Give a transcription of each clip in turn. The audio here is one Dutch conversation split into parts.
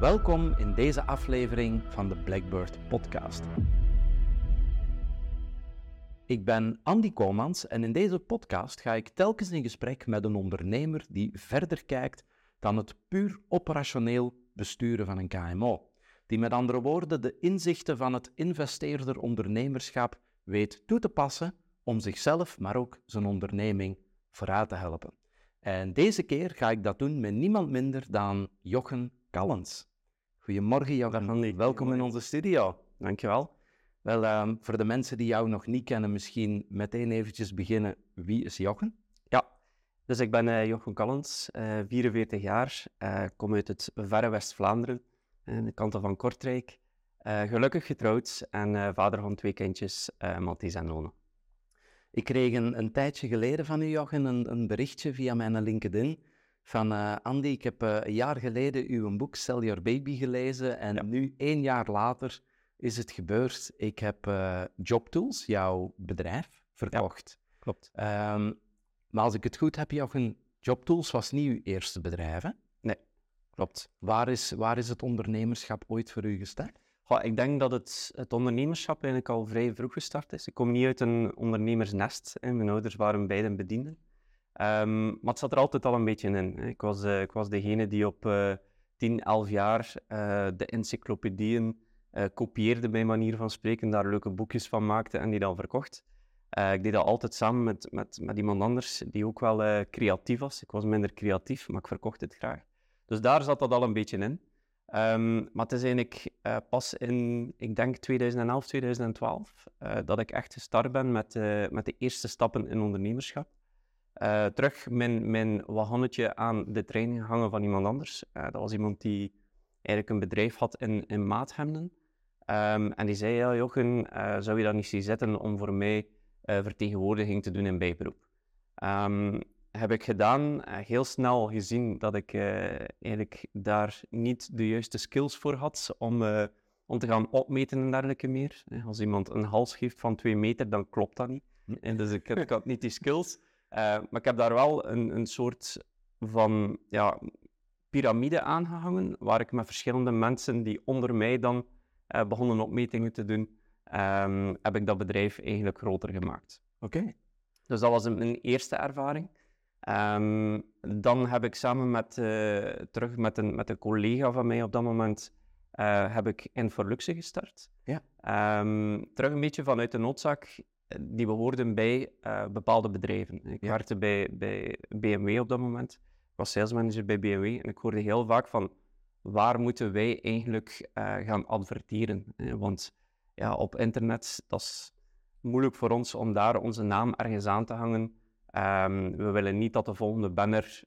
Welkom in deze aflevering van de Blackbird Podcast. Ik ben Andy Komans en in deze podcast ga ik telkens in gesprek met een ondernemer die verder kijkt dan het puur operationeel besturen van een KMO. Die met andere woorden de inzichten van het investeerder-ondernemerschap weet toe te passen om zichzelf, maar ook zijn onderneming vooruit te helpen. En deze keer ga ik dat doen met niemand minder dan Jochen Callens. Goedemorgen Jochen, welkom in onze studio. Dankjewel. Wel, um, voor de mensen die jou nog niet kennen, misschien meteen eventjes beginnen. Wie is Jochen? Ja, dus ik ben uh, Jochen Callens, uh, 44 jaar, uh, kom uit het verre West-Vlaanderen, aan de kanten van Kortrijk. gelukkig getrouwd en vader van twee kindjes, Matthijs en Lone. Ik kreeg een, een, tijdje geleden van u, Jochen, een, een berichtje via mijn LinkedIn van uh, Andy, ik heb uh, een jaar geleden uw boek Sell Your Baby gelezen en ja. nu, één jaar later, is het gebeurd. Ik heb uh, JobTools, jouw bedrijf, verkocht. Ja, klopt. Um, maar als ik het goed heb, Jochen, JobTools was niet uw eerste bedrijf, hè? Nee, klopt. Waar is, waar is het ondernemerschap ooit voor u gestart? Goh, ik denk dat het, het ondernemerschap eigenlijk al vrij vroeg gestart is. Ik kom niet uit een ondernemersnest. Hè. Mijn ouders waren beiden bedienden. Um, maar het zat er altijd al een beetje in. Ik was, uh, ik was degene die op uh, 10, 11 jaar uh, de encyclopedieën kopieerde, bij manier van spreken, daar leuke boekjes van maakte en die dan verkocht. ik deed dat altijd samen met, met, met iemand anders die ook wel creatief was. Ik was minder creatief, maar ik verkocht het graag. Dus daar zat dat al een beetje in. Um, maar het is eigenlijk pas in, ik denk 2011, 2012, uh, dat ik echt gestart ben met, met de eerste stappen in ondernemerschap. Terug mijn, mijn wagonnetje aan de trein gehangen van iemand anders. dat was iemand die eigenlijk een bedrijf had in, in maathemden. Um, en die zei, ja Jochen, zou je dat niet zien zitten om voor mij vertegenwoordiging te doen in bijberoep? Um, heb ik gedaan. Heel snel gezien dat ik eigenlijk daar niet de juiste skills voor had om, om te gaan opmeten en dergelijke meer. Als iemand een hals geeft van twee meter, dan klopt dat niet. En dus ik, ik had niet die skills. Maar ik heb daar wel een, een soort van ja, piramide aangehangen, waar ik met verschillende mensen die onder mij dan begonnen opmetingen te doen, um, heb ik dat bedrijf eigenlijk groter gemaakt. Oké. Okay. Dus dat was mijn eerste ervaring. Um, dan heb ik samen met, uh, terug met een, met een collega van mij op dat moment, uh, heb ik Inforluxe gestart. Ja. Um, terug een beetje vanuit de noodzaak, die behoorden bij uh, bepaalde bedrijven. Ik ja. werkte bij, bij BMW op dat moment. Ik was salesmanager bij BMW en ik hoorde heel vaak van, waar moeten wij eigenlijk gaan adverteren? Want ja, op internet, dat is moeilijk voor ons om daar onze naam ergens aan te hangen Um, we willen niet dat de volgende banner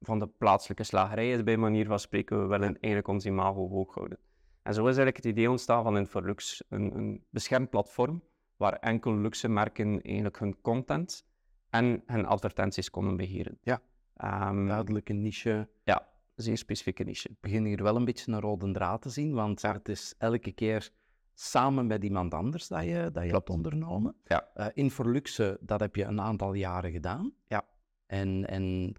van de plaatselijke slagerij is, bij manier van spreken. We willen eigenlijk ons imago hoog houden. En zo is eigenlijk het idee ontstaan van Inforlux, een, een beschermd platform waar enkel luxe merken eigenlijk hun content en hun advertenties konden beheren. Ja, um, duidelijke niche. Ja, zeer specifieke niche. Ik begin hier wel een beetje een rode draad te zien, want ja. het is elke keer samen met iemand anders dat je, dat je hebt ondernomen. Ja. Uh, Inforluxe, dat heb je een aantal jaren gedaan. Ja. En, en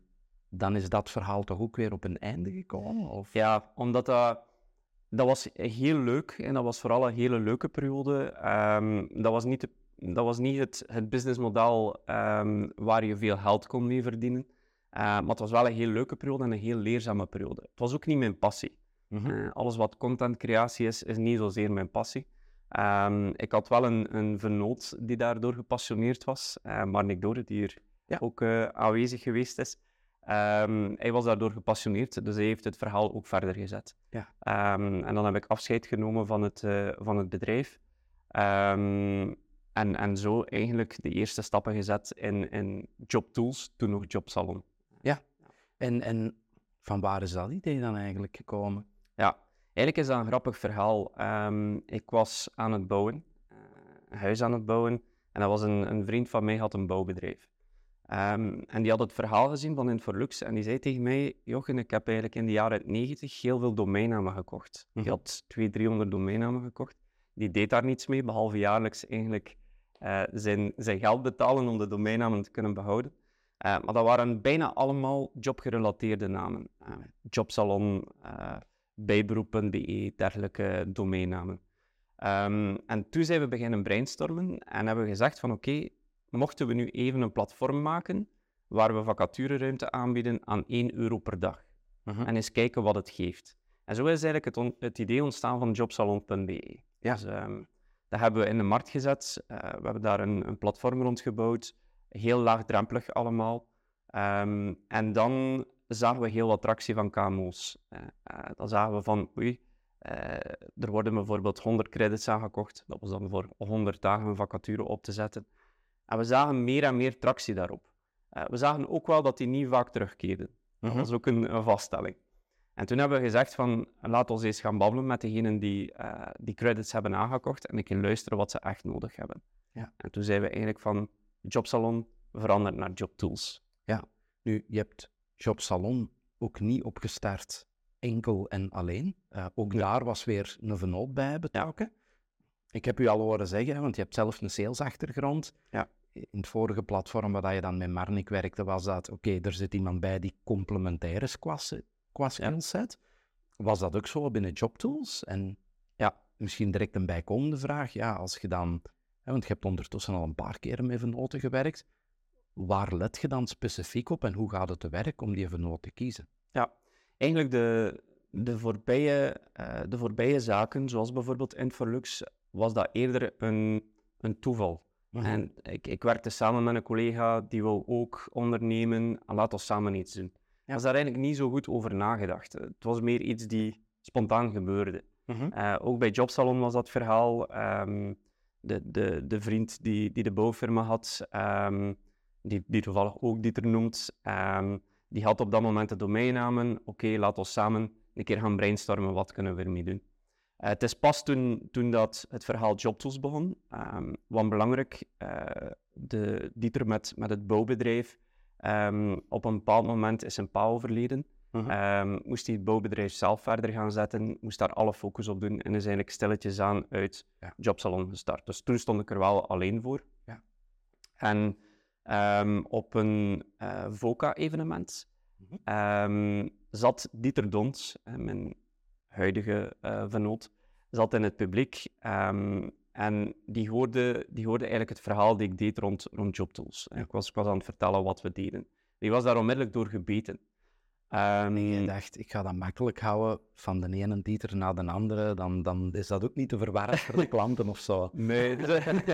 dan is dat verhaal toch ook weer op een einde gekomen? Of? Ja, omdat dat... Dat was heel leuk en dat was vooral een hele leuke periode. Um, dat was niet, de, dat was niet het, het businessmodel um, waar je veel geld kon mee verdienen. Uh, maar het was wel een heel leuke periode en een heel leerzame periode. Het was ook niet mijn passie. Mm -hmm. uh, alles wat contentcreatie is, is niet zozeer mijn passie. Um, ik had wel een, een vernoot die daardoor gepassioneerd was, uh, Marnik Dore, die hier ja. ook aanwezig geweest is. Um, hij was daardoor gepassioneerd, dus hij heeft het verhaal ook verder gezet. Ja. Um, en dan heb ik afscheid genomen van het, uh, van het bedrijf. en, en zo eigenlijk de eerste stappen gezet in, in JobTools, toen nog JobSalon. Ja, en, en van waar is dat idee dan eigenlijk gekomen? Ja, eigenlijk is dat een grappig verhaal. Ik was aan het bouwen, uh, een huis aan het bouwen, en dat was een, een vriend van mij had een bouwbedrijf. Um, en die had het verhaal gezien van Inforlux en die zei tegen mij, Jochen, ik heb eigenlijk in de jaren 90 heel veel domeinnamen gekocht. Mm Die had 200, 300 domeinnamen gekocht. Die deed daar niets mee, behalve jaarlijks eigenlijk uh, zijn, zijn geld betalen om de domeinnamen te kunnen behouden. Uh, maar dat waren bijna allemaal jobgerelateerde namen. Uh, jobsalon, bijberoep.be, dergelijke domeinnamen. Ehm, en toen zijn we beginnen brainstormen en hebben we gezegd van oké, mochten we nu even een platform maken waar we vacatureruimte aanbieden aan 1 euro per dag. Mhm. En eens kijken wat het geeft. En zo is eigenlijk het, het idee ontstaan van jobsalon.be. Ja. Dus, ehm, dat hebben we in de markt gezet. Eh, we hebben daar een, een platform rond gebouwd. Heel laagdrempelig allemaal. Ehm, en dan zagen we heel wat tractie van KMO's. Eh, eh, dan zagen we van, oei, er worden bijvoorbeeld 100 credits aangekocht. Dat was dan voor 100 dagen een vacature op te zetten. En we zagen meer en meer tractie daarop. Eh, we zagen ook wel dat die niet vaak terugkeerden. Dat Mhm. was ook een, een vaststelling. En toen hebben we gezegd van, laat ons eens gaan babbelen met degenen die eh, die credits hebben aangekocht en een keer luisteren wat ze echt nodig hebben. Ja. En toen zijn we eigenlijk van Jobsalon veranderd naar Jobtools. Nu, je hebt Jobsalon ook niet opgestart enkel en alleen. Eh, ook Ja. daar was weer een vennoot bij betrokken. Ik heb u al horen zeggen, want je hebt zelf een salesachtergrond. Ja. In het vorige platform waar je dan met Marnik werkte, was dat, oké, er zit iemand bij die complementair is qua, se- qua skillset. Was dat ook zo binnen JobTools? En Ja. misschien direct een bijkomende vraag, ja, als je dan, hè, want je hebt ondertussen al een paar keer met vennoten gewerkt, waar let je dan specifiek op en hoe gaat het te werk om die vennoot te kiezen? Ja, eigenlijk de, de, voorbije, eh, de voorbije zaken, zoals bijvoorbeeld Infolux, was dat eerder een, een toeval. En ik, ik werkte samen met een collega die wou ook ondernemen. En laat ons samen iets doen. Ik was daar eigenlijk niet zo goed over nagedacht. Het was meer iets die spontaan gebeurde. Mhm. Eh, ook bij Jobsalon was dat verhaal. Ehm, de, de, de vriend die, die de bouwfirma had, ehm, die, die toevallig ook Dieter noemt, ehm, die had op dat moment de domeinnamen. Oké, laat ons samen een keer gaan brainstormen, wat kunnen we ermee doen. Eh, het is pas toen, toen dat het verhaal Jobtools begon, ehm want belangrijk, eh, de, Dieter met, met het bouwbedrijf, ehm, op een bepaald moment is zijn pa overleden. Mhm. Ehm, moest hij het bouwbedrijf zelf verder gaan zetten, moest daar alle focus op doen en is eigenlijk stilletjes aan uit Ja. Jobsalon gestart. Dus toen stond ik er wel alleen voor. Ja. En op een eh, VOCA-evenement Mhm. zat Dieter Dons, mijn huidige eh vennoot, zat in het publiek ehm, en die hoorde, die hoorde eigenlijk het verhaal die ik deed rond, rond JobTools. Ik, was, ik was aan het vertellen wat we deden. Die was daar onmiddellijk door gebeten. Ehm, En je dacht, ik ga dat makkelijk houden van de ene Dieter naar de andere, dan, dan is dat ook niet te verwarren voor de klanten of zo. Nee,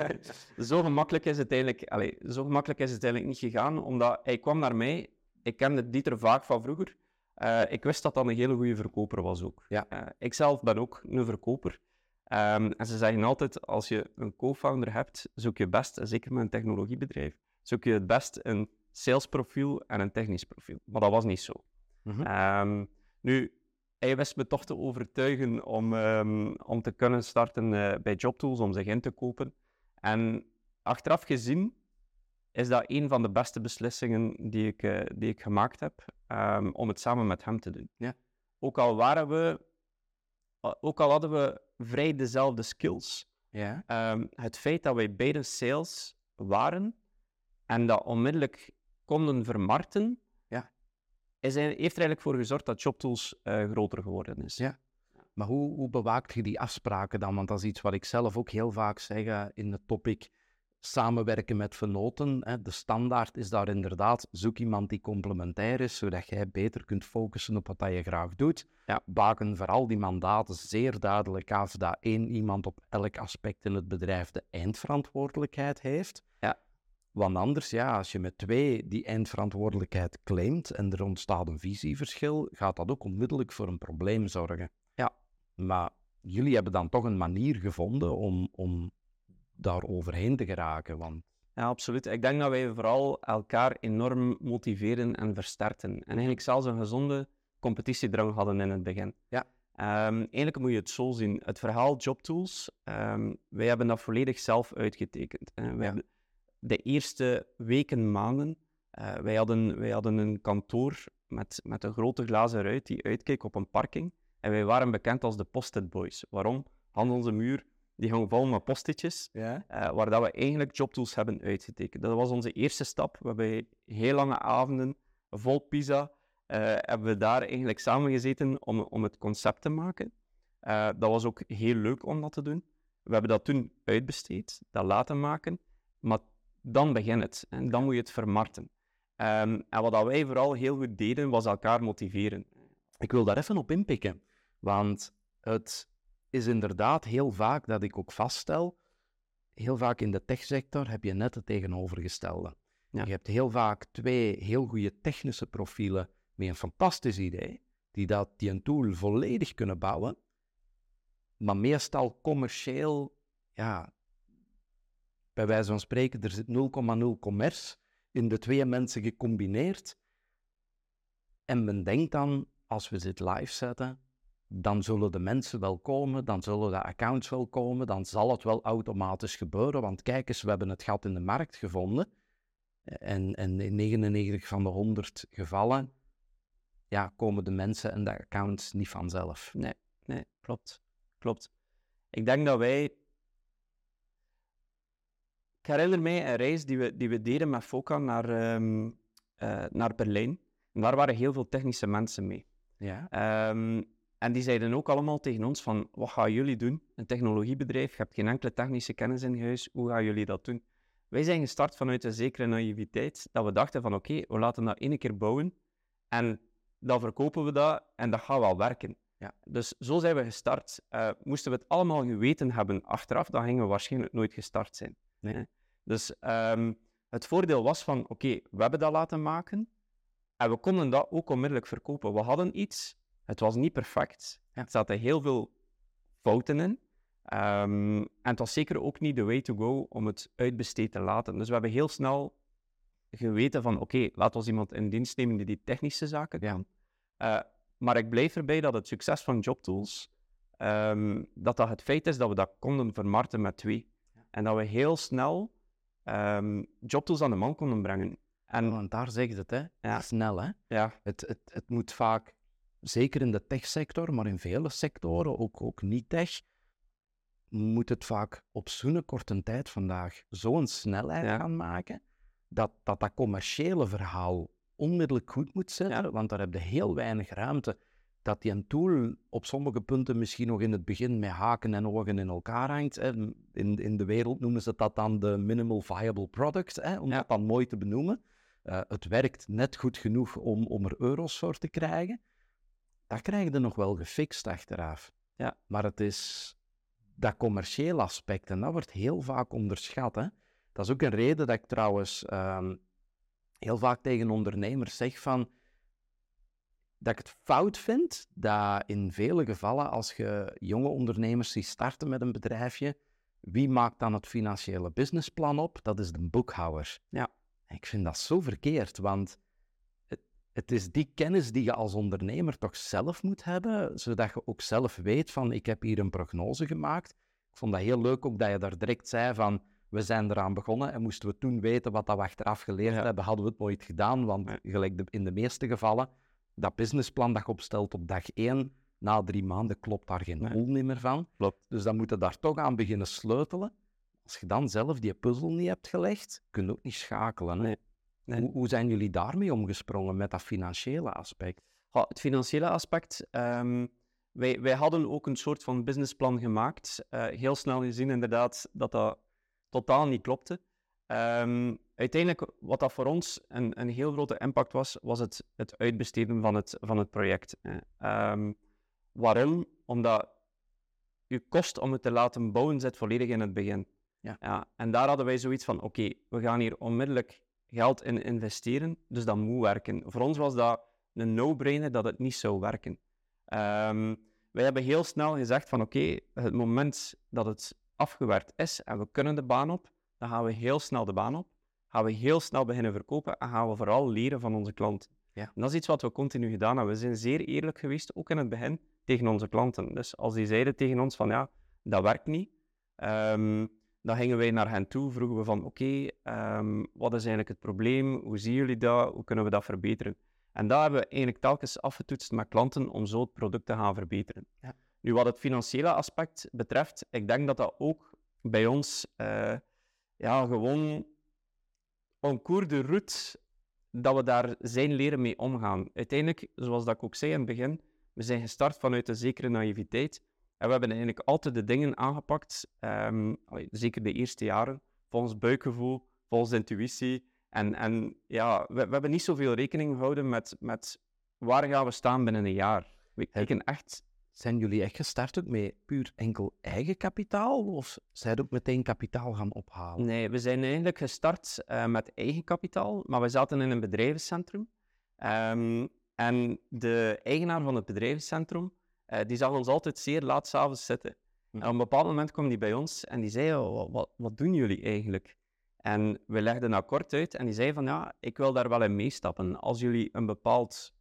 zo gemakkelijk is het eigenlijk, allee, zo gemakkelijk is het eigenlijk niet gegaan, omdat hij kwam naar mij. Ik kende Dieter vaak van vroeger. Eh, ik wist dat dat een hele goede verkoper was ook. Ja. Eh, ik zelf ben ook een verkoper. Ehm, en ze zeggen altijd, als je een co-founder hebt, zoek je best, en zeker met een technologiebedrijf, zoek je het best een salesprofiel en een technisch profiel. Maar dat was niet zo. Mhm. Ehm, nu, hij wist me toch te overtuigen om, ehm, om te kunnen starten eh, bij JobTools, om zich in te kopen. En achteraf gezien is dat een van de beste beslissingen die ik, die ik gemaakt heb, ehm, om het samen met hem te doen. Ja. Ook al waren we, ook al hadden we vrij dezelfde skills, Ja. Ehm, het feit dat wij beide sales waren en dat onmiddellijk konden vermarkten, Ja. is, heeft er eigenlijk voor gezorgd dat JobTools eh, groter geworden is. Ja. Maar hoe, hoe bewaakt je die afspraken dan? Want dat is iets wat ik zelf ook heel vaak zeg eh, in het topic samenwerken met vernoten. Hè. De standaard is daar inderdaad, zoek iemand die complementair is, zodat jij beter kunt focussen op wat je graag doet. Ja. Baken vooral die mandaten zeer duidelijk af dat één iemand op elk aspect in het bedrijf de eindverantwoordelijkheid heeft. Ja. Want anders, ja, als je met twee die eindverantwoordelijkheid claimt en er ontstaat een visieverschil, gaat dat ook onmiddellijk voor een probleem zorgen. Ja. Maar jullie hebben dan toch een manier gevonden om, om daar overheen te geraken. Want Ja, absoluut. Ik denk dat wij vooral elkaar enorm motiveren en versterken. En eigenlijk zelfs een gezonde competitiedrang hadden in het begin. Ja. Ehm, eigenlijk moet je het zo zien. Het verhaal JobTools, ehm wij hebben dat volledig zelf uitgetekend. hè. Wij Ja. hebben de eerste weken, maanden, eh, wij, hadden, wij hadden een kantoor met, met een grote glazen ruit die uitkeek op een parking. En wij waren bekend als de Post-it Boys. Waarom? Hand onze muur, die hong vol met postitjes. ja. Eh, waar dat we eigenlijk jobtools hebben uitgetekend. Dat was onze eerste stap. We hebben heel lange avonden, vol pizza, eh, hebben we daar eigenlijk samengezeten om, om het concept te maken. Eh, dat was ook heel leuk om dat te doen. We hebben dat toen uitbesteed, dat laten maken, maar dan begint het en dan moet je het vermarkten. Ehm, en wat dat wij vooral heel goed deden, was elkaar motiveren. Ik wil daar even op inpikken, want het is inderdaad heel vaak dat ik ook vaststel, heel vaak in de techsector heb je net het tegenovergestelde. Ja. Je hebt heel vaak twee heel goede technische profielen met een fantastisch idee, die, dat, die een tool volledig kunnen bouwen, maar meestal commercieel, ja, bij wijze van spreken, er zit 0,0 commerce in de twee mensen gecombineerd. En men denkt dan, als we dit live zetten, dan zullen de mensen wel komen, dan zullen de accounts wel komen, dan zal het wel automatisch gebeuren, want kijk eens, we hebben het gat in de markt gevonden. En, en in 99 van de 100 gevallen ja, komen de mensen en de accounts niet vanzelf. Nee, nee, klopt. Klopt. Ik denk dat wij. Ik herinner mij een reis die we, die we deden met Foca naar, ehm, eh, naar Berlijn. En daar waren heel veel technische mensen mee. Ja. Ehm, en die zeiden ook allemaal tegen ons van, wat gaan jullie doen? Een technologiebedrijf, je hebt geen enkele technische kennis in huis, hoe gaan jullie dat doen? Wij zijn gestart vanuit een zekere naïviteit, dat we dachten van, oké, we laten dat één keer bouwen en dan verkopen we dat en dat gaat wel werken. Ja. Dus zo zijn we gestart. Uh, moesten we het allemaal geweten hebben achteraf, dan gingen we waarschijnlijk nooit gestart zijn. Nee. Dus um, het voordeel was van, oké, we hebben dat laten maken en we konden dat ook onmiddellijk verkopen. We hadden iets, het was niet perfect. Ja. Er zaten heel veel fouten in. Um, en het was zeker ook niet de way to go om het uitbesteed te laten. Dus we hebben heel snel geweten van, oké, okay, laat ons iemand in dienst nemen die die technische zaken kan. Uh, maar ik blijf erbij dat het succes van JobTools, um, dat dat het feit is dat we dat konden vermarkten met twee. Ja. En dat we heel snel um, JobTools aan de man konden brengen. En, Want daar zegt het, hè? Ja. Snel, hè? Ja. Het, het, het moet vaak, zeker in de techsector, maar in vele sectoren, ook, ook niet-tech, moet het vaak op zo'n korte tijd vandaag zo'n snelheid Ja. gaan maken, dat, dat dat commerciële verhaal onmiddellijk goed moet zetten, Ja. want daar heb je heel weinig ruimte. Dat die een tool op sommige punten misschien nog in het begin met haken en ogen in elkaar hangt. Hè. In, in de wereld noemen ze dat dan de minimal viable product, hè, om Ja. dat dan mooi te benoemen. Uh, het werkt net goed genoeg om, om er euro's voor te krijgen. Dat krijg je nog wel gefixt achteraf. Ja. Maar het is dat commerciële aspect, en dat wordt heel vaak onderschat. Hè. Dat is ook een reden dat ik trouwens um, heel vaak tegen ondernemers zeg van dat ik het fout vind dat in vele gevallen als je jonge ondernemers ziet starten met een bedrijfje, wie maakt dan het financiële businessplan op? Dat is de boekhouder. Ja. Ik vind dat zo verkeerd, want het, is die kennis die je als ondernemer toch zelf moet hebben, zodat je ook zelf weet van ik heb hier een prognose gemaakt. Ik vond dat heel leuk ook dat je daar direct zei van we zijn eraan begonnen en moesten we toen weten wat dat we achteraf geleerd Ja. hebben, hadden we het nooit gedaan, want gelijk de, in de meeste gevallen, dat businessplan dat je opstelt op dag één, na drie maanden klopt daar geen Nee. niet meer van. Klopt. Dus dan moet je daar toch aan beginnen sleutelen. Als je dan zelf die puzzel niet hebt gelegd, kun je ook niet schakelen. hè. Nee. Nee. Hoe, hoe zijn jullie daarmee omgesprongen met dat financiële aspect? Ja, het financiële aspect. ehm, wij, wij hadden ook een soort van businessplan gemaakt. Eh, heel snel gezien inderdaad dat dat totaal niet klopte. Ehm, uiteindelijk, wat dat voor ons een, een heel grote impact was, was het, het uitbesteden van het, van het project. Ehm, waarom? Omdat je kost om het te laten bouwen zit volledig in het begin. Ja. en daar hadden wij zoiets van, oké, we gaan hier onmiddellijk geld in investeren, dus dat moet werken. Voor ons was dat een no-brainer dat het niet zou werken. Ehm, wij hebben heel snel gezegd van, oké, het moment dat het afgewerkt is en we kunnen de baan op, dan gaan we heel snel de baan op, gaan we heel snel beginnen verkopen en gaan we vooral leren van onze klanten. Ja. En dat is iets wat we continu gedaan hebben. We zijn zeer eerlijk geweest, ook in het begin, tegen onze klanten. Dus als die zeiden tegen ons van, ja, dat werkt niet, ehm, dan gingen wij naar hen toe, vroegen we van, oké, ehm, wat is eigenlijk het probleem? Hoe zien jullie dat? Hoe kunnen we dat verbeteren? En dat hebben we eigenlijk telkens afgetoetst met klanten om zo het product te gaan verbeteren. Ja. Nu, wat het financiële aspect betreft, ik denk dat dat ook bij ons eh, ja, gewoon en cours de route dat we daar zijn leren mee omgaan. Uiteindelijk, zoals dat ik ook zei in het begin, we zijn gestart vanuit een zekere naïviteit. En we hebben eigenlijk altijd de dingen aangepakt, ehm, zeker de eerste jaren, volgens buikgevoel, volgens intuïtie. En, en ja, we, we hebben niet zoveel rekening gehouden met, met waar gaan we staan binnen een jaar. We kijken echt zijn jullie echt gestart ook met puur enkel eigen kapitaal? Of zijn ook meteen kapitaal gaan ophalen? Nee, we zijn eigenlijk gestart uh, met eigen kapitaal, maar we zaten in een bedrijvencentrum. Um, en de eigenaar van het bedrijvencentrum, uh, die zag ons altijd zeer laat s'avonds zitten. Hm. En op een bepaald moment kwam die bij ons en die zei, oh, wat, wat doen jullie eigenlijk? En we legden kort uit en die zei van, ja, ik wil daar wel in meestappen. Als jullie een bepaald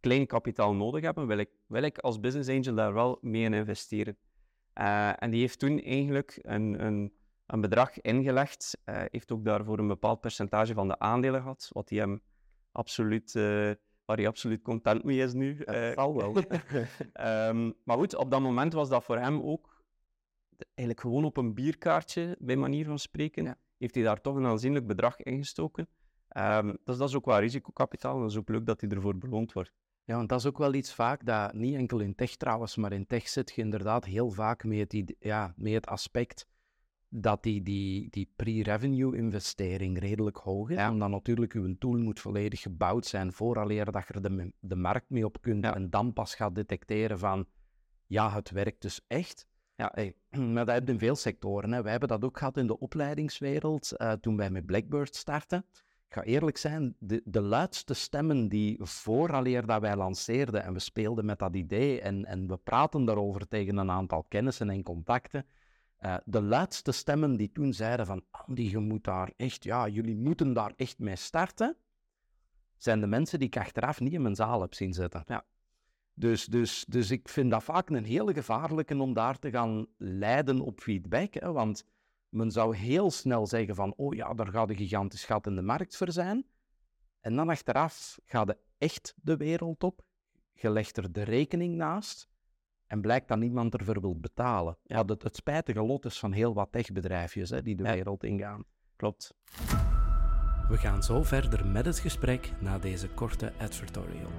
klein kapitaal nodig hebben, wil ik, wil ik als business angel daar wel mee in investeren. Uh, en die heeft toen eigenlijk een, een, een bedrag ingelegd, uh, heeft ook daarvoor een bepaald percentage van de aandelen gehad, wat hij hem absoluut, waar hij absoluut content mee is nu. Al wel. um, maar goed, op dat moment was dat voor hem ook eigenlijk gewoon op een bierkaartje, bij manier van spreken, ja. heeft hij daar toch een aanzienlijk bedrag ingestoken. Um, dus dat is ook wel risicokapitaal en dat is ook leuk dat hij ervoor beloond wordt. Ja, want dat is ook wel iets vaak dat niet enkel in tech trouwens, maar in tech zit je inderdaad heel vaak met het, ja, met het aspect dat die, die, die pre-revenue investering redelijk hoog is. Ja. Omdat natuurlijk uw tool moet volledig gebouwd zijn vooraleer dat je er de, de markt mee op kunt. En dan pas gaat detecteren van, ja, het werkt dus echt. Ja, hey, maar dat heb je in veel sectoren. Hè. Wij hebben dat ook gehad in de opleidingswereld uh, toen wij met Blackbird startten ik ga eerlijk zijn, de, de luidste stemmen die vooraleer dat wij lanceerden en we speelden met dat idee en, en we praten daarover tegen een aantal kennissen en contacten, uh, de luidste stemmen die toen zeiden van Andy, je moet daar echt, ja, jullie moeten daar echt mee starten, zijn de mensen die ik achteraf niet in mijn zaal heb zien zitten. Ja. Dus, dus, dus ik vind dat vaak een hele gevaarlijke om daar te gaan leiden op feedback, hè, want men zou heel snel zeggen van, oh ja, daar gaat een gigantisch gat in de markt voor zijn. En dan achteraf gaat de echt de wereld op, je legt er de rekening naast en blijkt dat niemand ervoor wil betalen. Ja, het, het spijtige lot is van heel wat techbedrijfjes hè, die de wereld ingaan. Klopt. We gaan zo verder met het gesprek na deze korte advertorial.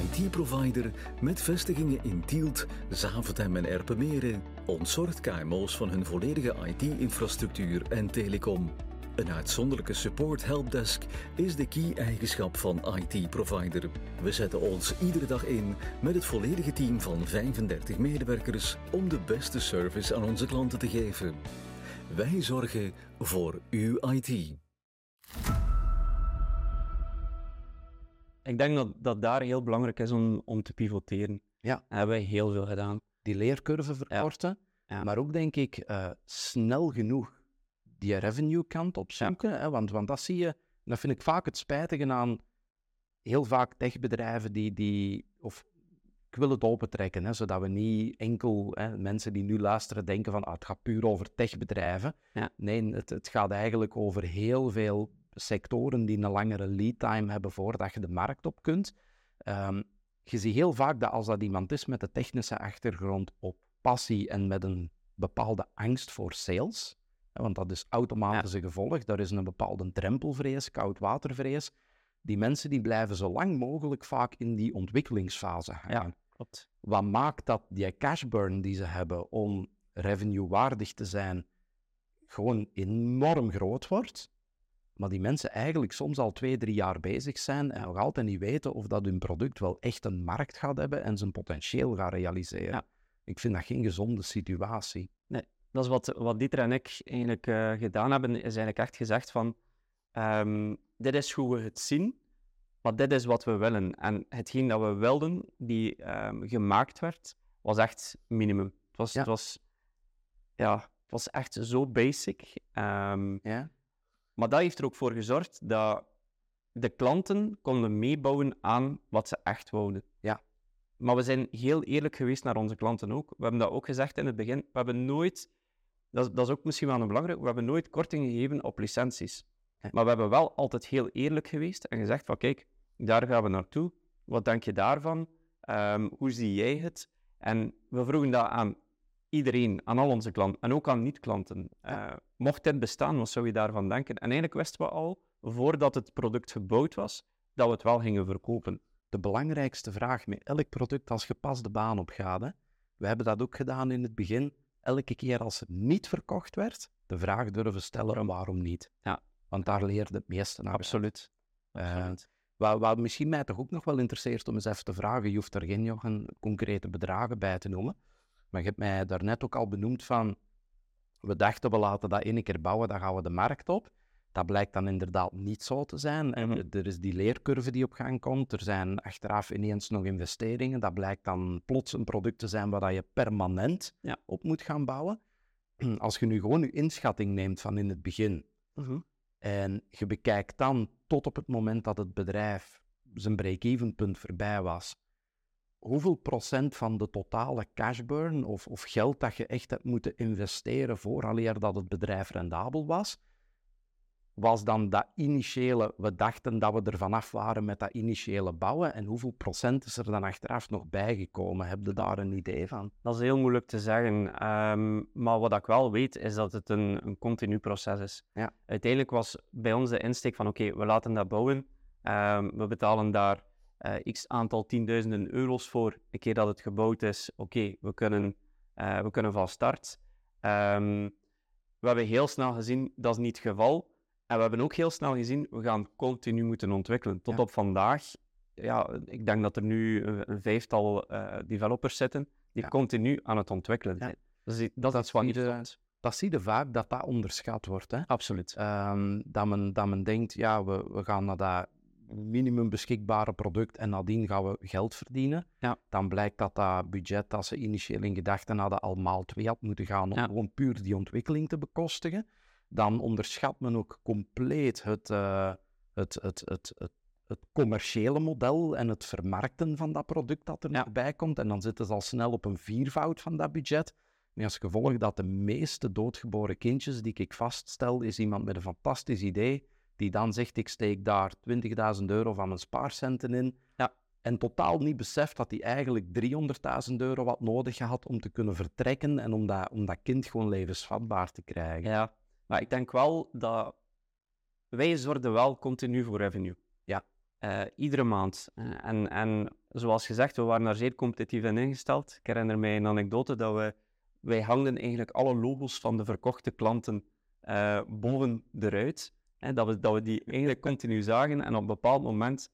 IT-provider met vestigingen in Tielt, Zaventem en Erpenmeren ontzorgt KMO's van hun volledige IT-infrastructuur en telecom. Een uitzonderlijke support helpdesk is de key-eigenschap van IT-provider. We zetten ons iedere dag in met het volledige team van 35 medewerkers om de beste service aan onze klanten te geven. Wij zorgen voor uw IT. Ik denk dat, dat daar heel belangrijk is om, om te pivoteren. Ja. Hebben wij heel veel gedaan. Die leercurve verkorten, ja. maar ook denk ik uh, snel genoeg die revenue kant opzoeken. Ja. Hè, want, want dat zie je, dat vind ik vaak het spijtige aan heel vaak techbedrijven die, die of ik wil het opentrekken, hè, zodat we niet enkel hè, mensen die nu luisteren denken van ah, het gaat puur over techbedrijven. Ja. Nee, het, het gaat eigenlijk over heel veel sectoren die een langere lead time hebben voordat je de markt op kunt. Um, je ziet heel vaak dat als dat iemand is met de technische achtergrond op passie en met een bepaalde angst voor sales, want dat is automatisch een gevolg, daar is een bepaalde drempelvrees, koudwatervrees. Die mensen die blijven zo lang mogelijk vaak in die ontwikkelingsfase. Ja, klopt. Wat maakt dat die cash burn die ze hebben om revenue waardig te zijn, gewoon enorm groot wordt maar die mensen eigenlijk soms al twee, drie jaar bezig zijn en nog altijd niet weten of dat hun product wel echt een markt gaat hebben en zijn potentieel gaat realiseren. Ja. Ik vind dat geen gezonde situatie. Nee, dat is wat, wat Dieter en ik eigenlijk uh, gedaan hebben, is eigenlijk echt gezegd van, um, dit is hoe we het zien, maar dit is wat we willen. En hetgeen dat we wilden, die um, gemaakt werd, was echt minimum. Het was, ja. het was, ja, het was echt zo basic. Um, ja. Maar dat heeft er ook voor gezorgd dat de klanten konden meebouwen aan wat ze echt wouden. Ja. Maar we zijn heel eerlijk geweest naar onze klanten ook. We hebben dat ook gezegd in het begin. We hebben nooit, dat is, dat is ook misschien wel een belangrijk, we hebben nooit korting gegeven op licenties. Maar we hebben wel altijd heel eerlijk geweest en gezegd van kijk, daar gaan we naartoe. Wat denk je daarvan? Um, hoe zie jij het? En we vroegen dat aan iedereen, aan al onze klanten en ook aan niet-klanten. Uh, mocht dit bestaan, wat zou je daarvan denken? En eigenlijk wisten we al, voordat het product gebouwd was, dat we het wel gingen verkopen. De belangrijkste vraag met elk product als je pas de baan op gaat, hè? we hebben dat ook gedaan in het begin, elke keer als het niet verkocht werd, de vraag durven stellen waarom niet. Ja. Want daar leerde het meeste naar. Absoluut. Uh, Absoluut. Wat, wat, misschien mij toch ook nog wel interesseert om eens even te vragen, je hoeft er geen concrete bedragen bij te noemen, maar je hebt mij daarnet ook al benoemd van, we dachten we laten dat één keer bouwen, dan gaan we de markt op. Dat blijkt dan inderdaad niet zo te zijn. En mhm. er is die leercurve die op gang komt. Er zijn achteraf ineens nog investeringen. Dat blijkt dan plots een product te zijn waar je permanent ja. op moet gaan bouwen. Als je nu gewoon je inschatting neemt van in het begin mhm. en je bekijkt dan tot op het moment dat het bedrijf zijn break-even punt voorbij was, hoeveel procent van de totale cashburn of, of geld dat je echt hebt moeten investeren vooraleer dat het bedrijf rendabel was, was dan dat initiële, we dachten dat we er vanaf waren met dat initiële bouwen en hoeveel procent is er dan achteraf nog bijgekomen? Heb je daar een idee van? Dat is heel moeilijk te zeggen, ehm, maar wat ik wel weet is dat het een, een continu proces is. Ja. Uiteindelijk was bij ons de insteek van oké, we laten dat bouwen, um, we betalen daar uh, x aantal tienduizenden euro's voor. Een keer dat het gebouwd is, oké, we, kunnen, uh, we kunnen van start. Um, we hebben heel snel gezien, dat is niet het geval. En we hebben ook heel snel gezien, we gaan continu moeten ontwikkelen. Tot op vandaag, ja, ik denk dat er nu een, vijftal uh, developers zitten die ja. continu aan het ontwikkelen zijn. Dus dat, dat, is wat niet Dat zie je vaak, dat dat onderschat wordt. Hè? Absoluut. Um, dat, men, dat men denkt, ja, we, we gaan naar dat minimum beschikbare product en nadien gaan we geld verdienen. Ja. Dan blijkt dat dat budget dat ze initieel in gedachten hadden al maal twee had moeten gaan om gewoon puur die ontwikkeling te bekostigen. Dan onderschat men ook compleet het, uh, het, het, het, het, het, commerciële model en het vermarkten van dat product dat er ja. bij komt. En dan zitten ze al snel op een viervoud van dat budget. Met als gevolg dat de meeste doodgeboren kindjes die ik vaststel, is iemand met een fantastisch idee die dan zegt, ik steek daar 20.000 euro van mijn spaarcenten in. Ja. En totaal niet beseft dat hij eigenlijk 300.000 euro wat nodig had om te kunnen vertrekken en om dat, om dat kind gewoon levensvatbaar te krijgen. Ja, maar ik denk wel dat wij zorgen wel continu voor revenue. Ja. Uh, iedere maand. Uh, en, en zoals gezegd, we waren daar zeer competitief in ingesteld. Ik herinner mij een anekdote dat we, wij hangden eigenlijk alle logos van de verkochte klanten uh, boven de ruit. Hè, dat, we, dat we die eigenlijk continu zagen. En op een bepaald moment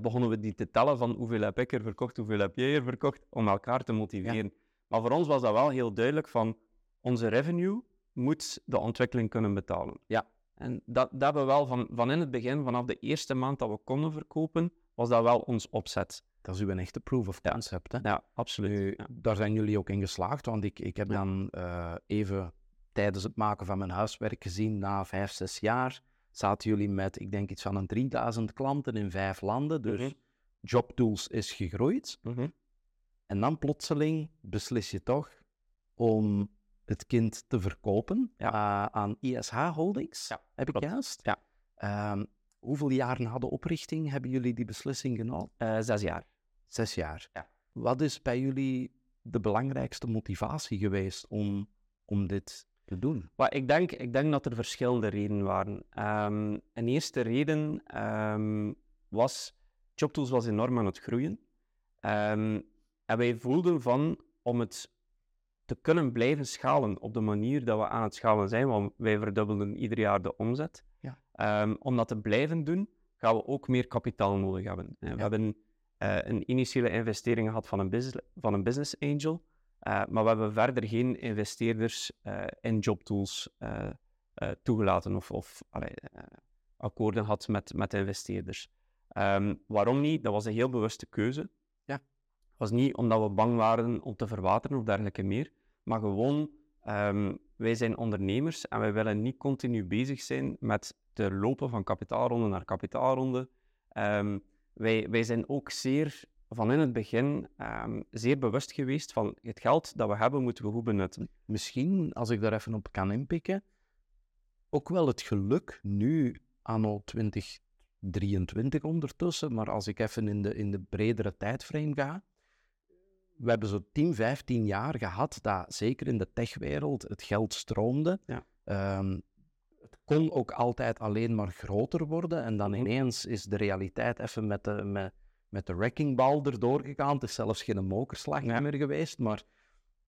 begonnen we die te tellen van hoeveel heb ik er verkocht, hoeveel heb jij er verkocht, om elkaar te motiveren. Maar voor ons was dat wel heel duidelijk van onze revenue moet de ontwikkeling kunnen betalen. Ja. En dat, dat hebben we wel van, van in het begin, vanaf de eerste maand dat we konden verkopen, was dat wel ons opzet. Dat is uw echte proof of concept, ja. hè? Ja, absoluut. Ja. Daar zijn jullie ook in geslaagd, want ik, ik heb dan uh, even tijdens het maken van mijn huiswerk gezien, na vijf, zes jaar, zaten jullie met, ik denk iets van een 3000 klanten in vijf landen. Dus mm -hmm. JobTools is gegroeid. Mm -hmm. En dan plotseling beslis je toch om het kind te verkopen ja. uh, aan ISH Holdings. Ja, heb ik juist? Ja. Uh, hoeveel jaar na de oprichting hebben jullie die beslissing genomen? Uh, zes jaar. Zes jaar. Ja. Wat is bij jullie de belangrijkste motivatie geweest om, om dit te doen? Ik, denk, ik denk dat er verschillende redenen waren. Um, een eerste reden um, was, JobTools was enorm aan het groeien. En wij voelden van, om het te kunnen blijven schalen op de manier dat we aan het schalen zijn, want wij verdubbelen ieder jaar de omzet. Ja. om dat te blijven doen, gaan we ook meer kapitaal nodig hebben. We ja. hebben uh, een initiële investering gehad van een, business, van een business angel, uh, maar we hebben verder geen investeerders uh, in JobTools toegelaten of, of allee, akkoorden gehad met, met investeerders. Um, waarom niet? Dat was een heel bewuste keuze. Was niet omdat we bang waren om te verwateren of dergelijke meer, maar gewoon, um, wij zijn ondernemers en wij willen niet continu bezig zijn met te lopen van kapitaalronde naar kapitaalronde. Um, wij, wij zijn ook zeer van in het begin um, zeer bewust geweest van het geld dat we hebben, moeten we goed benutten. Misschien, als ik daar even op kan inpikken, ook wel het geluk nu anno 2023 ondertussen, maar als ik even in de, in de bredere tijdframe ga, we hebben zo 10, 15 jaar gehad dat zeker in de techwereld het geld stroomde. Ja. Ehm, het kon ook altijd alleen maar groter worden. En dan Mhm. ineens is de realiteit even met de, met, met de wreckingbal erdoor gegaan. Het is zelfs geen mokerslag Ja. meer geweest. Maar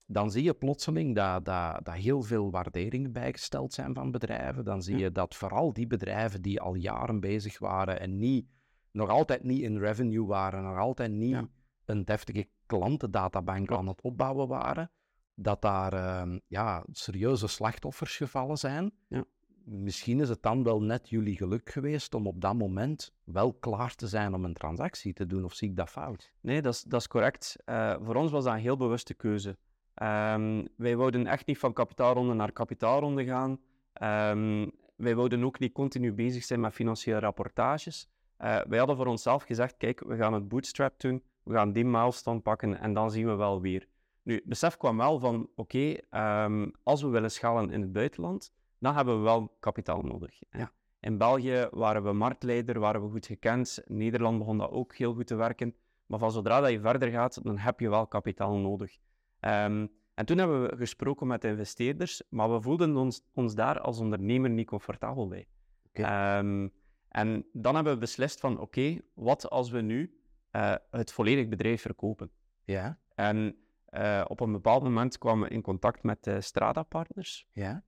dan zie je plotseling dat, dat, dat heel veel waarderingen bijgesteld zijn van bedrijven. Dan zie je dat vooral die bedrijven die al jaren bezig waren en niet, nog altijd niet in revenue waren, nog altijd niet Ja. Een deftige klantendatabank aan het opbouwen waren, dat daar ehm, ja, serieuze slachtoffers gevallen zijn. Ja. Misschien is het dan wel net jullie geluk geweest om op dat moment wel klaar te zijn om een transactie te doen, of zie ik dat fout? Nee, dat is, dat is correct. Eh, voor ons was dat een heel bewuste keuze. Ehm, wij wouden echt niet van kapitaalronde naar kapitaalronde gaan. Ehm, wij wouden ook niet continu bezig zijn met financiële rapportages. Eh, wij hadden voor onszelf gezegd, kijk, we gaan het bootstrap doen, we gaan die milestone pakken en dan zien we wel weer. Nu, het besef kwam wel van, oké, ehm, als we willen schalen in het buitenland, dan hebben we wel kapitaal nodig. Ja. In België waren we marktleider, waren we goed gekend. In Nederland begon dat ook heel goed te werken. Maar van zodra dat je verder gaat, dan heb je wel kapitaal nodig. Ehm, en toen hebben we gesproken met de investeerders, maar we voelden ons, ons daar als ondernemer niet comfortabel bij. Ehm, en dan hebben we beslist van, oké, wat als we nu eh, het volledig bedrijf verkopen? Ja, En eh, op een bepaald moment kwamen we in contact met de Strada-partners, ja,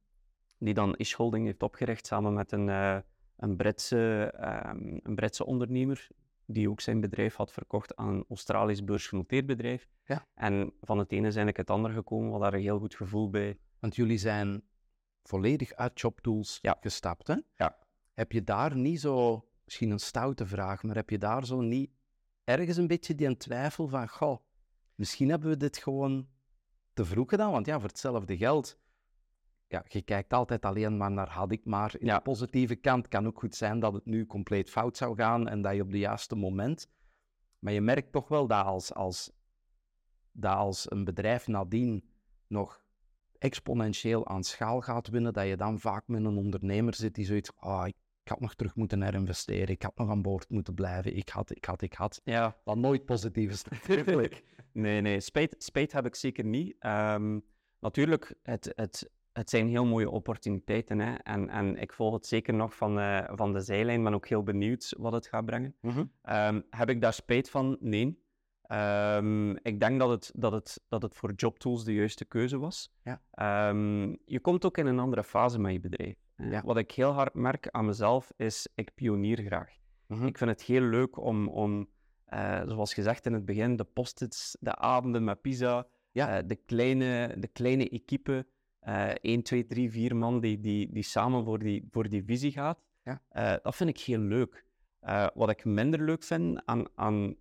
die dan Ish Holding heeft opgericht samen met een, eh, een, Britse, ehm, een Britse ondernemer, die ook zijn bedrijf had verkocht aan een Australisch beursgenoteerd bedrijf. Ja. En van het ene is eigenlijk het andere gekomen, we hadden daar een heel goed gevoel bij. want jullie zijn volledig uit JobTools Ja. gestapt, hè? Ja. Heb je daar niet zo, misschien een stoute vraag, maar heb je daar zo niet ergens een beetje die twijfel van, goh, misschien hebben we dit gewoon te vroeg gedaan, want ja, voor hetzelfde geld, ja, je kijkt altijd alleen maar naar had ik maar. In Ja. de positieve kant kan ook goed zijn dat het nu compleet fout zou gaan en dat je op de juiste moment, maar je merkt toch wel dat als, als, dat als een bedrijf nadien nog exponentieel aan schaal gaat winnen, dat je dan vaak met een ondernemer zit die zoiets ah, ik had nog terug moeten herinvesteren, ik had nog aan boord moeten blijven, ik had, ik had, ik had. Ja, Wat nooit positief is natuurlijk. Nee, nee, spijt, spijt heb ik zeker niet. Ehm, natuurlijk, het, het, het zijn heel mooie opportuniteiten. Hè? En, en ik volg het zeker nog van, eh, van de zijlijn, ben ook heel benieuwd wat het gaat brengen. Mhm. Ehm, heb ik daar spijt van? Nee. Ehm, ik denk dat het, dat, het, dat het voor JobTools de juiste keuze was. Ja. Je komt ook in een andere fase met je bedrijf. Ja. Wat ik heel hard merk aan mezelf is, ik pionier graag. Mhm. Ik vind het heel leuk om, om eh, zoals gezegd in het begin, de post-its, de avonden met pizza, Ja. eh, de, kleine, de kleine equipe, eh 1, 2, 3, 4 man die, die, die samen voor die, voor die visie gaat. Ja. Eh, dat vind ik heel leuk. Wat ik minder leuk vind aan, aan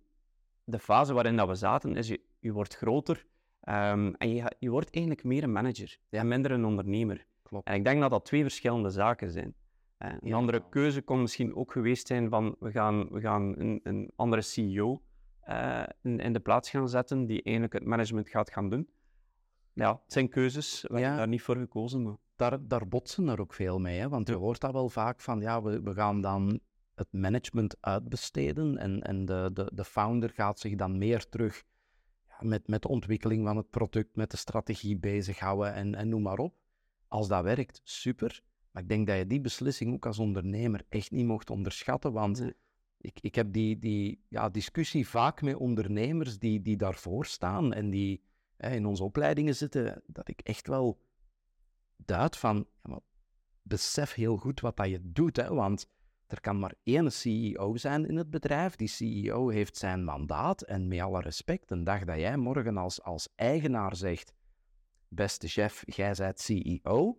de fase waarin dat we zaten, is je, je wordt groter ehm, en je, je wordt eigenlijk meer een manager en minder een ondernemer. Klopt. En ik denk dat dat twee verschillende zaken zijn. Eh, een Ja. andere keuze kon misschien ook geweest zijn van we gaan, we gaan een, een andere CEO eh, in, in de plaats gaan zetten die eigenlijk het management gaat gaan doen. Ja, het zijn keuzes. We Ja. hebben daar niet voor gekozen. Maar... Daar, daar botsen er ook veel mee, hè? want je hoort dat wel vaak van, ja, we, we gaan dan het management uitbesteden en, en de, de, de founder gaat zich dan meer terug ja, met, met de ontwikkeling van het product, met de strategie bezighouden en, en noem maar op. Als dat werkt, super. Maar ik denk dat je die beslissing ook als ondernemer echt niet mocht onderschatten, want Nee. ik, ik heb die, die ja, discussie vaak met ondernemers die, die daarvoor staan en die hè, in onze opleidingen zitten, dat ik echt wel duid van, ja, maar besef heel goed wat dat je doet, hè, want er kan maar één CEO zijn in het bedrijf. Die CEO heeft zijn mandaat en met alle respect, de dag dat jij morgen als, als eigenaar zegt, beste chef, jij bent CEO,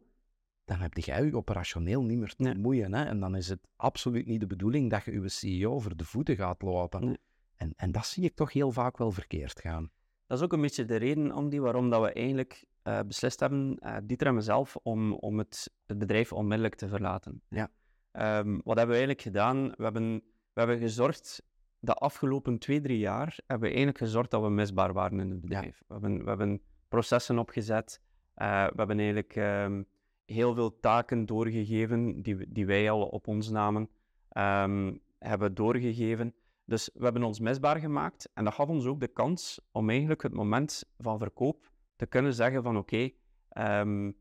dan heb jij je operationeel niet meer te Nee. moeien. Hè? En dan is het absoluut niet de bedoeling dat je je CEO voor de voeten gaat lopen. Nee. En, en dat zie ik toch heel vaak wel verkeerd gaan. Dat is ook een beetje de reden, Andy, waarom dat we eigenlijk eh, beslist hebben, eh Dieter en mezelf, om, om het, het bedrijf onmiddellijk te verlaten. Ja. Ehm, wat hebben we eigenlijk gedaan? We hebben, we hebben gezorgd, de afgelopen twee, drie jaar, hebben we eigenlijk gezorgd dat we misbaar waren in het bedrijf. We, hebben, we hebben processen opgezet, eh, we hebben eigenlijk ehm, heel veel taken doorgegeven die, die wij al op ons namen, ehm, hebben doorgegeven. Dus we hebben ons misbaar gemaakt en dat gaf ons ook de kans om eigenlijk het moment van verkoop te kunnen zeggen van oké, ehm,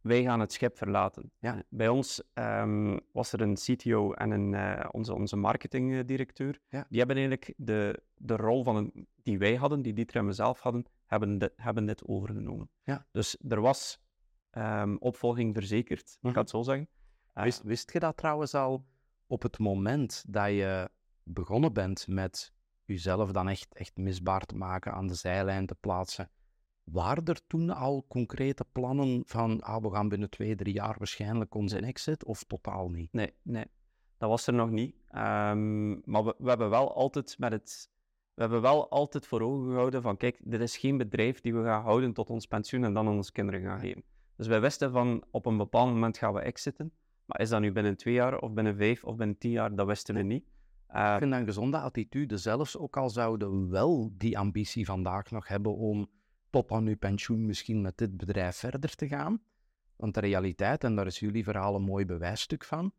wij gaan het schip verlaten. Ja. Bij ons was er een CTO en een, eh, onze, onze marketingdirecteur. Ja. Die hebben eigenlijk de, de rol van een, die wij hadden, die Dieter en mezelf hadden, hebben, dit- hebben dit overgenomen. Ja. Dus er was ehm, opvolging verzekerd, ik Mhm. ga het zo zeggen. Eh, Wist, wist je dat trouwens al op het moment dat je begonnen bent met jezelf dan echt, echt misbaar te maken, aan de zijlijn te plaatsen? Waren er toen al concrete plannen van, ah, we gaan binnen twee, drie jaar waarschijnlijk onze exit, of totaal niet? Nee, nee, dat was er nog niet. Ehm, maar we, we hebben wel altijd met het. We hebben wel altijd voor ogen gehouden van, kijk, dit is geen bedrijf die we gaan houden tot ons pensioen en dan aan onze kinderen gaan geven. Dus wij wisten van, op een bepaald moment gaan we exiten. Maar is dat nu binnen twee jaar, of binnen vijf, of binnen tien jaar, dat wisten we niet. Eh, Ik vind dat een gezonde attitude, zelfs ook al zouden we wel die ambitie vandaag nog hebben om tot aan uw pensioen misschien met dit bedrijf verder te gaan. Want de realiteit, en daar is jullie verhaal een mooi bewijsstuk van,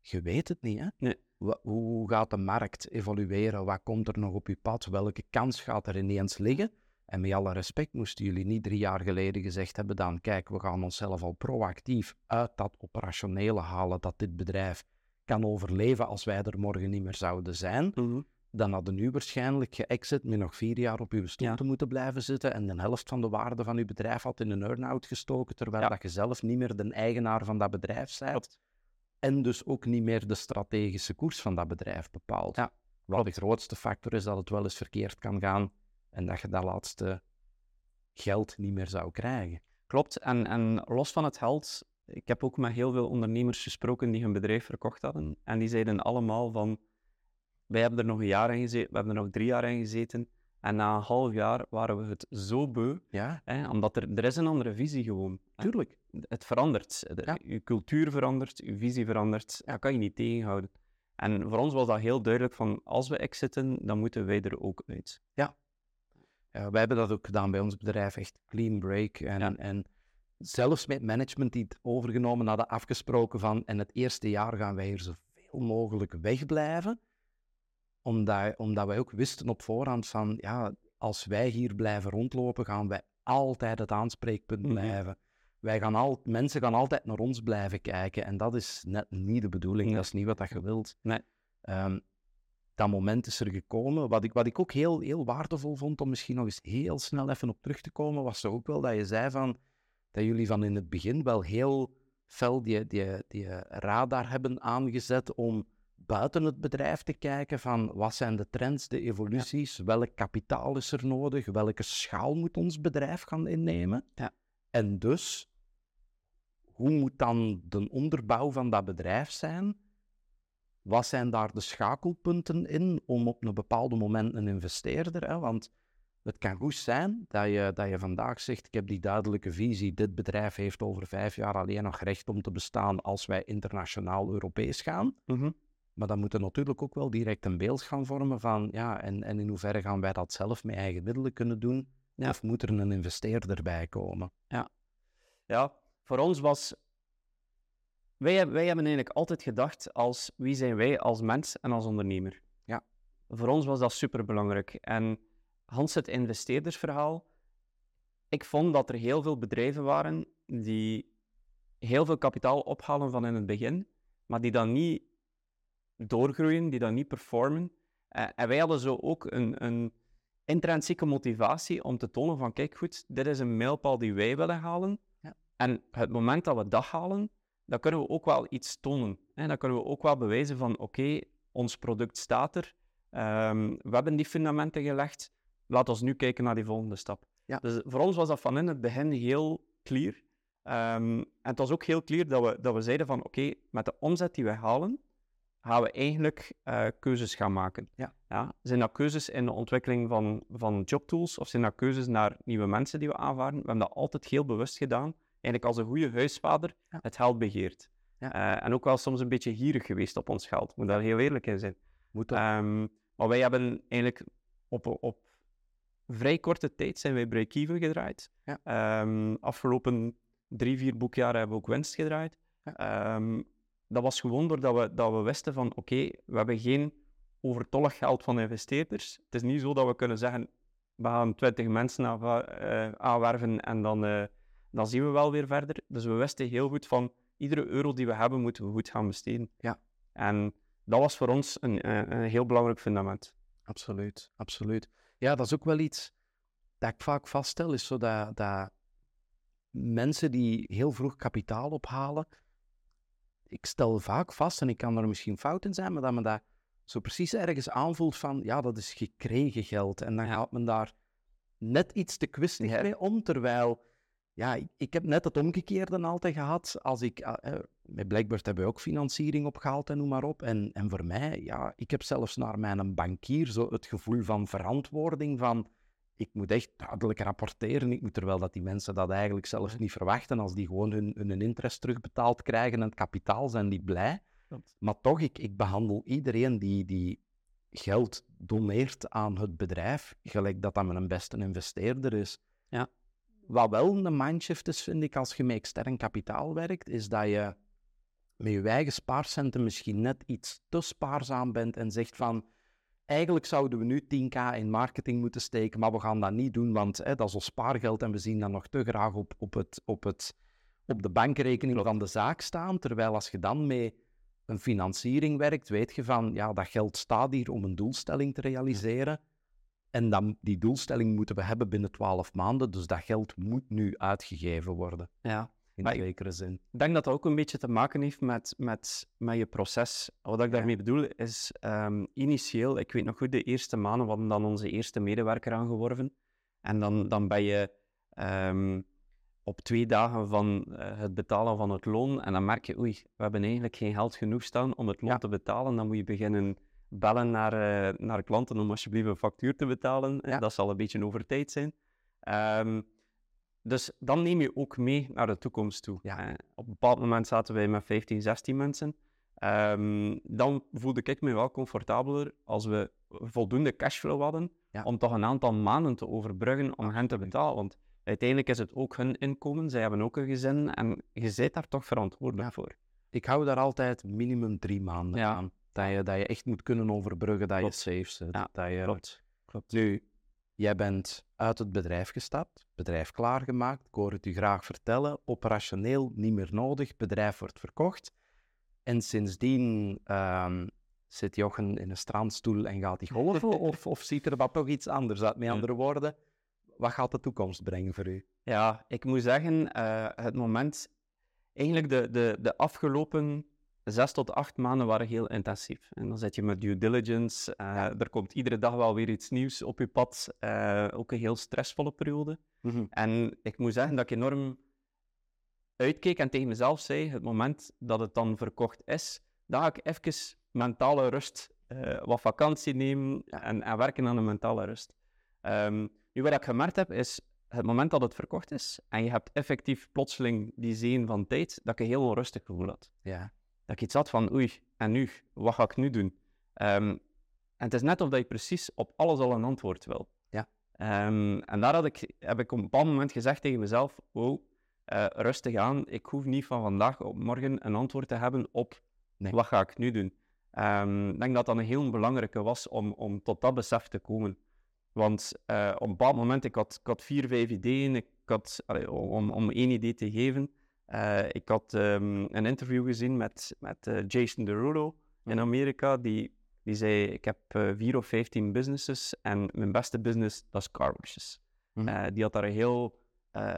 je weet het niet, hè? Nee. Hoe gaat de markt evolueren? Wat komt er nog op uw pad? Welke kans gaat er ineens liggen? En met alle respect moesten jullie niet drie jaar geleden gezegd hebben dan, kijk, we gaan onszelf al proactief uit dat operationele halen dat dit bedrijf kan overleven als wij er morgen niet meer zouden zijn. mhm. Dan hadden nu waarschijnlijk geëxit met nog vier jaar op uw stoel Ja. te moeten blijven zitten en de helft van de waarde van uw bedrijf had in een earn-out gestoken, terwijl Ja. dat je zelf niet meer de eigenaar van dat bedrijf bent. En dus ook niet meer de strategische koers van dat bedrijf bepaalt. Ja, Wat de grootste factor is dat het wel eens verkeerd kan gaan en dat je dat laatste geld niet meer zou krijgen. Klopt. En, en los van het geld, ik heb ook met heel veel ondernemers gesproken die hun bedrijf verkocht hadden. En die zeiden allemaal van, wij hebben er nog een jaar in gezeten, we hebben er nog drie jaar in gezeten. En na een half jaar waren we het zo beu, Ja, hè, omdat er, er is een andere visie gewoon. tuurlijk. Het verandert. De- Ja. Je cultuur verandert, je visie verandert. Dat kan je niet tegenhouden. En voor ons was dat heel duidelijk van, als we exiten, dan moeten wij er ook uit. Ja, wij hebben dat ook gedaan bij ons bedrijf, echt clean break. En, en zelfs met management die het overgenomen hadden, afgesproken van, en het eerste jaar gaan wij hier zoveel mogelijk wegblijven. Omdat, omdat wij ook wisten op voorhand van, ja, als wij hier blijven rondlopen, gaan wij altijd het aanspreekpunt Mhm. blijven. Wij gaan al, mensen gaan altijd naar ons blijven kijken en dat is net niet de bedoeling, Nee. dat is niet wat dat je wilt. Nee. Ehm, dat moment is er gekomen. Wat ik, wat ik ook heel, heel waardevol vond om misschien nog eens heel snel even op terug te komen, was toch ook wel dat je zei van, dat jullie van in het begin wel heel fel die, die, die radar hebben aangezet om buiten het bedrijf te kijken van wat zijn de trends, de evoluties, welk kapitaal is er nodig, welke schaal moet ons bedrijf gaan innemen. Ja. En dus, hoe moet dan de onderbouw van dat bedrijf zijn? Wat zijn daar de schakelpunten in om op een bepaald moment een investeerder, hè? want het kan goed zijn dat je, dat je vandaag zegt, ik heb die duidelijke visie, dit bedrijf heeft over vijf jaar alleen nog recht om te bestaan als wij internationaal Europees gaan. Maar dan moet er natuurlijk ook wel direct een beeld gaan vormen van, ja, en, en in hoeverre gaan wij dat zelf met eigen middelen kunnen doen? Ja. Of moet er een investeerder bij komen? Ja, voor ons was. Wij, wij hebben eigenlijk altijd gedacht als wie zijn wij als mens en als ondernemer. Ja. Voor ons was dat superbelangrijk. En Hans, het investeerdersverhaal. Ik vond dat er heel veel bedrijven waren die heel veel kapitaal ophalen van in het begin, maar die dan niet doorgroeien, die dan niet performen. Eh, en wij hadden zo ook een, een intrinsieke motivatie om te tonen van, kijk goed, dit is een mijlpaal die wij willen halen. Ja. En het moment dat we dat halen, dan kunnen we ook wel iets tonen. Hè? Dan kunnen we ook wel bewijzen van, oké, ons product staat er. Ehm, we hebben die fundamenten gelegd. Laat ons nu kijken naar die volgende stap. Ja. Dus voor ons was dat van in het begin heel clear. Ehm, en het was ook heel clear dat we, dat we zeiden van, oké, met de omzet die we halen, gaan we eigenlijk eh, keuzes gaan maken. Ja. Zijn dat keuzes in de ontwikkeling van, van jobtools of zijn dat keuzes naar nieuwe mensen die we aanvaarden? We hebben dat altijd heel bewust gedaan. Eigenlijk als een goede huisvader Ja. het geld begeert. Ja. Eh, en ook wel soms een beetje gierig geweest op ons geld. Moet daar heel eerlijk in zijn. Moet dat? Ehm, maar wij hebben eigenlijk op, op vrij korte tijd zijn wij break-even gedraaid. Ja. Ehm, afgelopen drie, vier boekjaren hebben we ook winst gedraaid. Ja. Ehm, dat was gewoon doordat we, dat we wisten van, oké, we hebben geen overtollig geld van investeerders. Het is niet zo dat we kunnen zeggen, we gaan 20 mensen uh, aanwerven en dan, uh, dan zien we wel weer verder. Dus we wisten heel goed van, iedere euro die we hebben, moeten we goed gaan besteden. Ja. En dat was voor ons een, een heel belangrijk fundament. Absoluut, absoluut. Ja, dat is ook wel iets dat ik vaak vaststel, is zo dat, dat mensen die heel vroeg kapitaal ophalen, ik stel vaak vast, en ik kan er misschien fout in zijn, maar dat men dat zo precies ergens aanvoelt van, ja, dat is gekregen geld. En dan gaat men daar net iets te kwistig mee om, terwijl, ja, ik, ik, heb net het omgekeerde altijd gehad. Als ik, uh, met Blackbird hebben we ook financiering opgehaald en noem maar op. En, en voor mij, ja, ik heb zelfs naar mijn bankier zo het gevoel van verantwoording van ik moet echt duidelijk rapporteren. Ik moet terwijl dat die mensen dat eigenlijk zelfs niet verwachten. Als die gewoon hun, hun interest terugbetaald krijgen en het kapitaal, zijn die blij. Maar toch, ik, ik behandel iedereen die, die geld doneert aan het bedrijf, gelijk dat dat mijn beste investeerder is. Ja. Wat wel een mindshift is, vind ik, als je met extern kapitaal werkt, is dat je met je eigen spaarcenten misschien net iets te spaarzaam bent en zegt van Eigenlijk zouden we nu 10k in marketing moeten steken, maar we gaan dat niet doen, want hè, dat is ons spaargeld en we zien dat nog te graag op, op, het, op, het, op de bankrekening van de zaak staan. Terwijl als je dan met een financiering werkt, weet je van, ja, dat geld staat hier om een doelstelling te realiseren. En dan, die doelstelling moeten we hebben binnen 12 maanden, dus dat geld moet nu uitgegeven worden. Ja, in maar zekere zin. Ik denk dat dat ook een beetje te maken heeft met, met, met je proces. Wat ik daarmee bedoel is, um, initieel, ik weet nog goed, de eerste maanden, we hadden dan onze eerste medewerker aangeworven. En dan, dan ben je um, op twee dagen van uh, het betalen van het loon. En dan merk je, oei, we hebben eigenlijk geen geld genoeg staan om het loon ja. te betalen. Dan moet je beginnen bellen naar, uh, naar klanten om alsjeblieft een factuur te betalen. Ja. Dat zal een beetje over tijd zijn. Um, dus dan neem je ook mee naar de toekomst toe. Ja. op een bepaald moment zaten wij met 15, 16 mensen. Um, dan voelde ik me wel comfortabeler als we voldoende cashflow hadden om toch een aantal maanden te overbruggen om hen te betalen. Want uiteindelijk is het ook hun inkomen, zij hebben ook een gezin en je zit daar toch verantwoordelijk voor. Ik hou daar altijd minimum drie maanden aan. Dat je, dat je echt moet kunnen overbruggen, dat klopt. je safe zit. Dat je... klopt. klopt. Nu, Jij bent uit het bedrijf gestapt, bedrijf klaargemaakt, ik hoor het u graag vertellen, operationeel niet meer nodig, bedrijf wordt verkocht. En sindsdien uh, zit Jochen in een strandstoel en gaat hij golven, of, of ziet er wat toch iets anders uit? Met andere woorden, wat gaat de toekomst brengen voor u? Ja, ik moet zeggen, uh, het moment, eigenlijk de, de, de afgelopen zes tot acht maanden waren heel intensief. En dan zit je met due diligence. Uh, Er komt iedere dag wel weer iets nieuws op je pad. Uh, ook een heel stressvolle periode. Mm -hmm. En ik moet zeggen dat ik enorm uitkeek en tegen mezelf zei: het moment dat het dan verkocht is, dan ga ik even mentale rust, uh, wat vakantie nemen en, en, werken aan de mentale rust. Um, nu, wat ik gemerkt heb, is het moment dat het verkocht is en je hebt effectief plotseling die zin van tijd, dat ik een heel onrustig gevoel had. Ja dat ik iets had van, oei, en nu? Wat ga ik nu doen? Um, en het is net of dat je precies op alles al een antwoord wil. Ja. Um, en daar had ik, heb ik op een bepaald moment gezegd tegen mezelf, wow, uh, rustig aan, ik hoef niet van vandaag op morgen een antwoord te hebben op nee. wat ga ik nu doen. Um, ik denk dat dat een heel belangrijke was om, om tot dat besef te komen. Want uh, op een bepaald moment, ik had, ik had vier, vijf ideeën, ik had, allee, om, om één idee te geven, uh, ik had um, een interview gezien met, met uh, Jason Derulo in Amerika. Die, die zei, ik heb uh, vier of vijftien businesses en mijn beste business, dat is car washes. Mm. die had daar een heel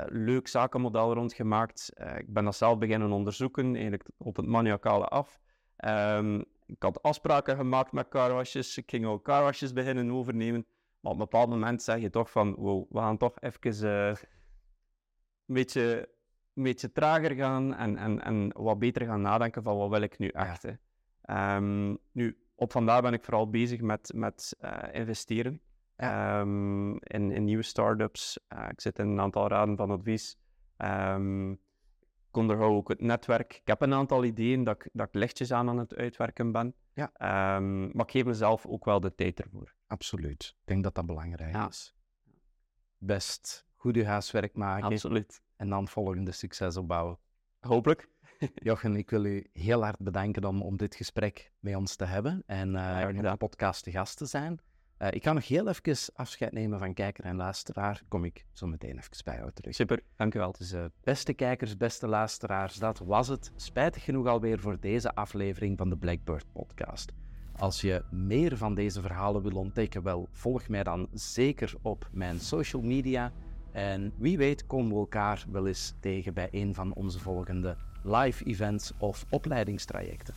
leuk zakenmodel rond gemaakt. ik ben dat zelf beginnen onderzoeken, eigenlijk op het maniacale af. Um, ik had afspraken gemaakt met car washes. Ik ging ook car washes beginnen overnemen. Maar op een bepaald moment zeg je toch van, wow, we gaan toch even een beetje een beetje trager gaan en, en, en wat beter gaan nadenken van wat wil ik nu echt. Ja. Um, nu, op vandaag ben ik vooral bezig met, met uh, investeren um, in, in nieuwe start-ups. Uh, ik zit in een aantal raden van advies. Um, ik onderhoud ook het netwerk. Ik heb een aantal ideeën dat ik, dat ik lichtjes aan aan het uitwerken ben. Ja. maar ik geef mezelf ook wel de tijd ervoor. Absoluut. Ik denk dat dat belangrijk ja. is. Best goed je huiswerk maken. Absoluut. En dan volgende succes opbouwen. Hopelijk. Jochen, ik wil u heel hard bedanken om, om dit gesprek met ons te hebben en uh, in de podcast te gast te zijn. Uh, ik ga nog heel even afscheid nemen van kijker en luisteraar. Kom ik zo meteen even bij jou terug. Super, dank u wel. Dus uh, beste kijkers, beste luisteraars, dat was het. Spijtig genoeg alweer voor deze aflevering van de Blackbird podcast. Als je meer van deze verhalen wil ontdekken, wel, volg mij dan zeker op mijn social media. En wie weet komen we elkaar wel eens tegen bij een van onze volgende live events of opleidingstrajecten.